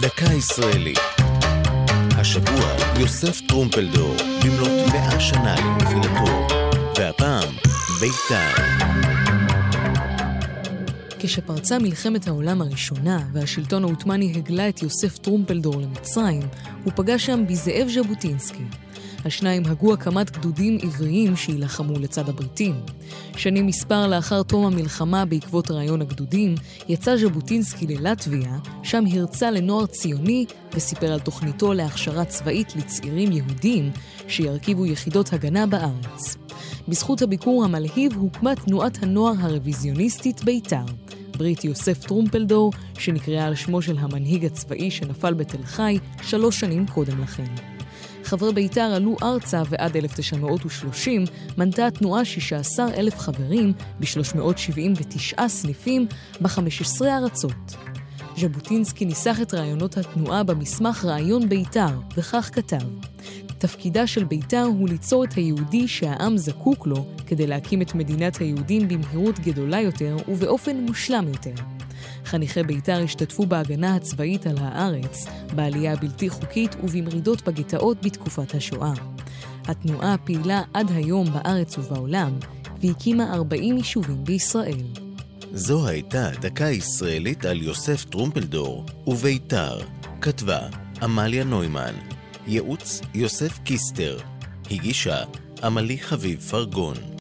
דקה ישראלית. השבוע יוסף טרומפלדור, במלאת מאה שנה לנפילתו, והפעם בית"ר. כשפרצה מלחמת העולם הראשונה והשלטון העות'מאני הגלה את יוסף טרומפלדור למצרים, הוא פגש שם בזאב ז'בוטינסקי. השניים הגו הקמת גדודים עבריים שיילחמו לצד הבריטים. שנים מספר לאחר תום המלחמה בעקבות רעיון הגדודים, יצא ז'בוטינסקי ללטביה, שם הרצה לנוער ציוני וסיפר על תוכניתו להכשרה צבאית לצעירים יהודים שירכיבו יחידות הגנה בארץ. בזכות הביקור המלהיב הוקמה תנועת הנוער הרוויזיוניסטית בית"ר. ברית יוסף טרומפלדור, שנקראה על שמו של המנהיג הצבאי שנפל בתל חי שלוש שנים קודם לכן. חברי בית"ר עלו ארצה ועד 1930 מנתה התנועה 16 אלף חברים ב-379 סניפים ב-15 ארצות. ז'בוטינסקי ניסח את רעיונות התנועה במסמך רעיון בית"ר, וכך כתב: תפקידה של בית"ר הוא ליצור את היהודי שהעם זקוק לו כדי להקים את מדינת היהודים במהירות גדולה יותר ובאופן מושלם יותר. חניכי בית"ר השתתפו בהגנה הצבאית על הארץ, בעלייה הבלתי חוקית ובמרידות בגטאות בתקופת השואה. התנועה פעילה עד היום בארץ ובעולם, והקימה 40 יישובים בישראל. זו הייתה דקה ישראלית על יוסף טרומפלדור ובית"ר. כתבה עמליה נוימן. ייעוץ יוסף קיסטר. הגישה עמלי חביב פרגון.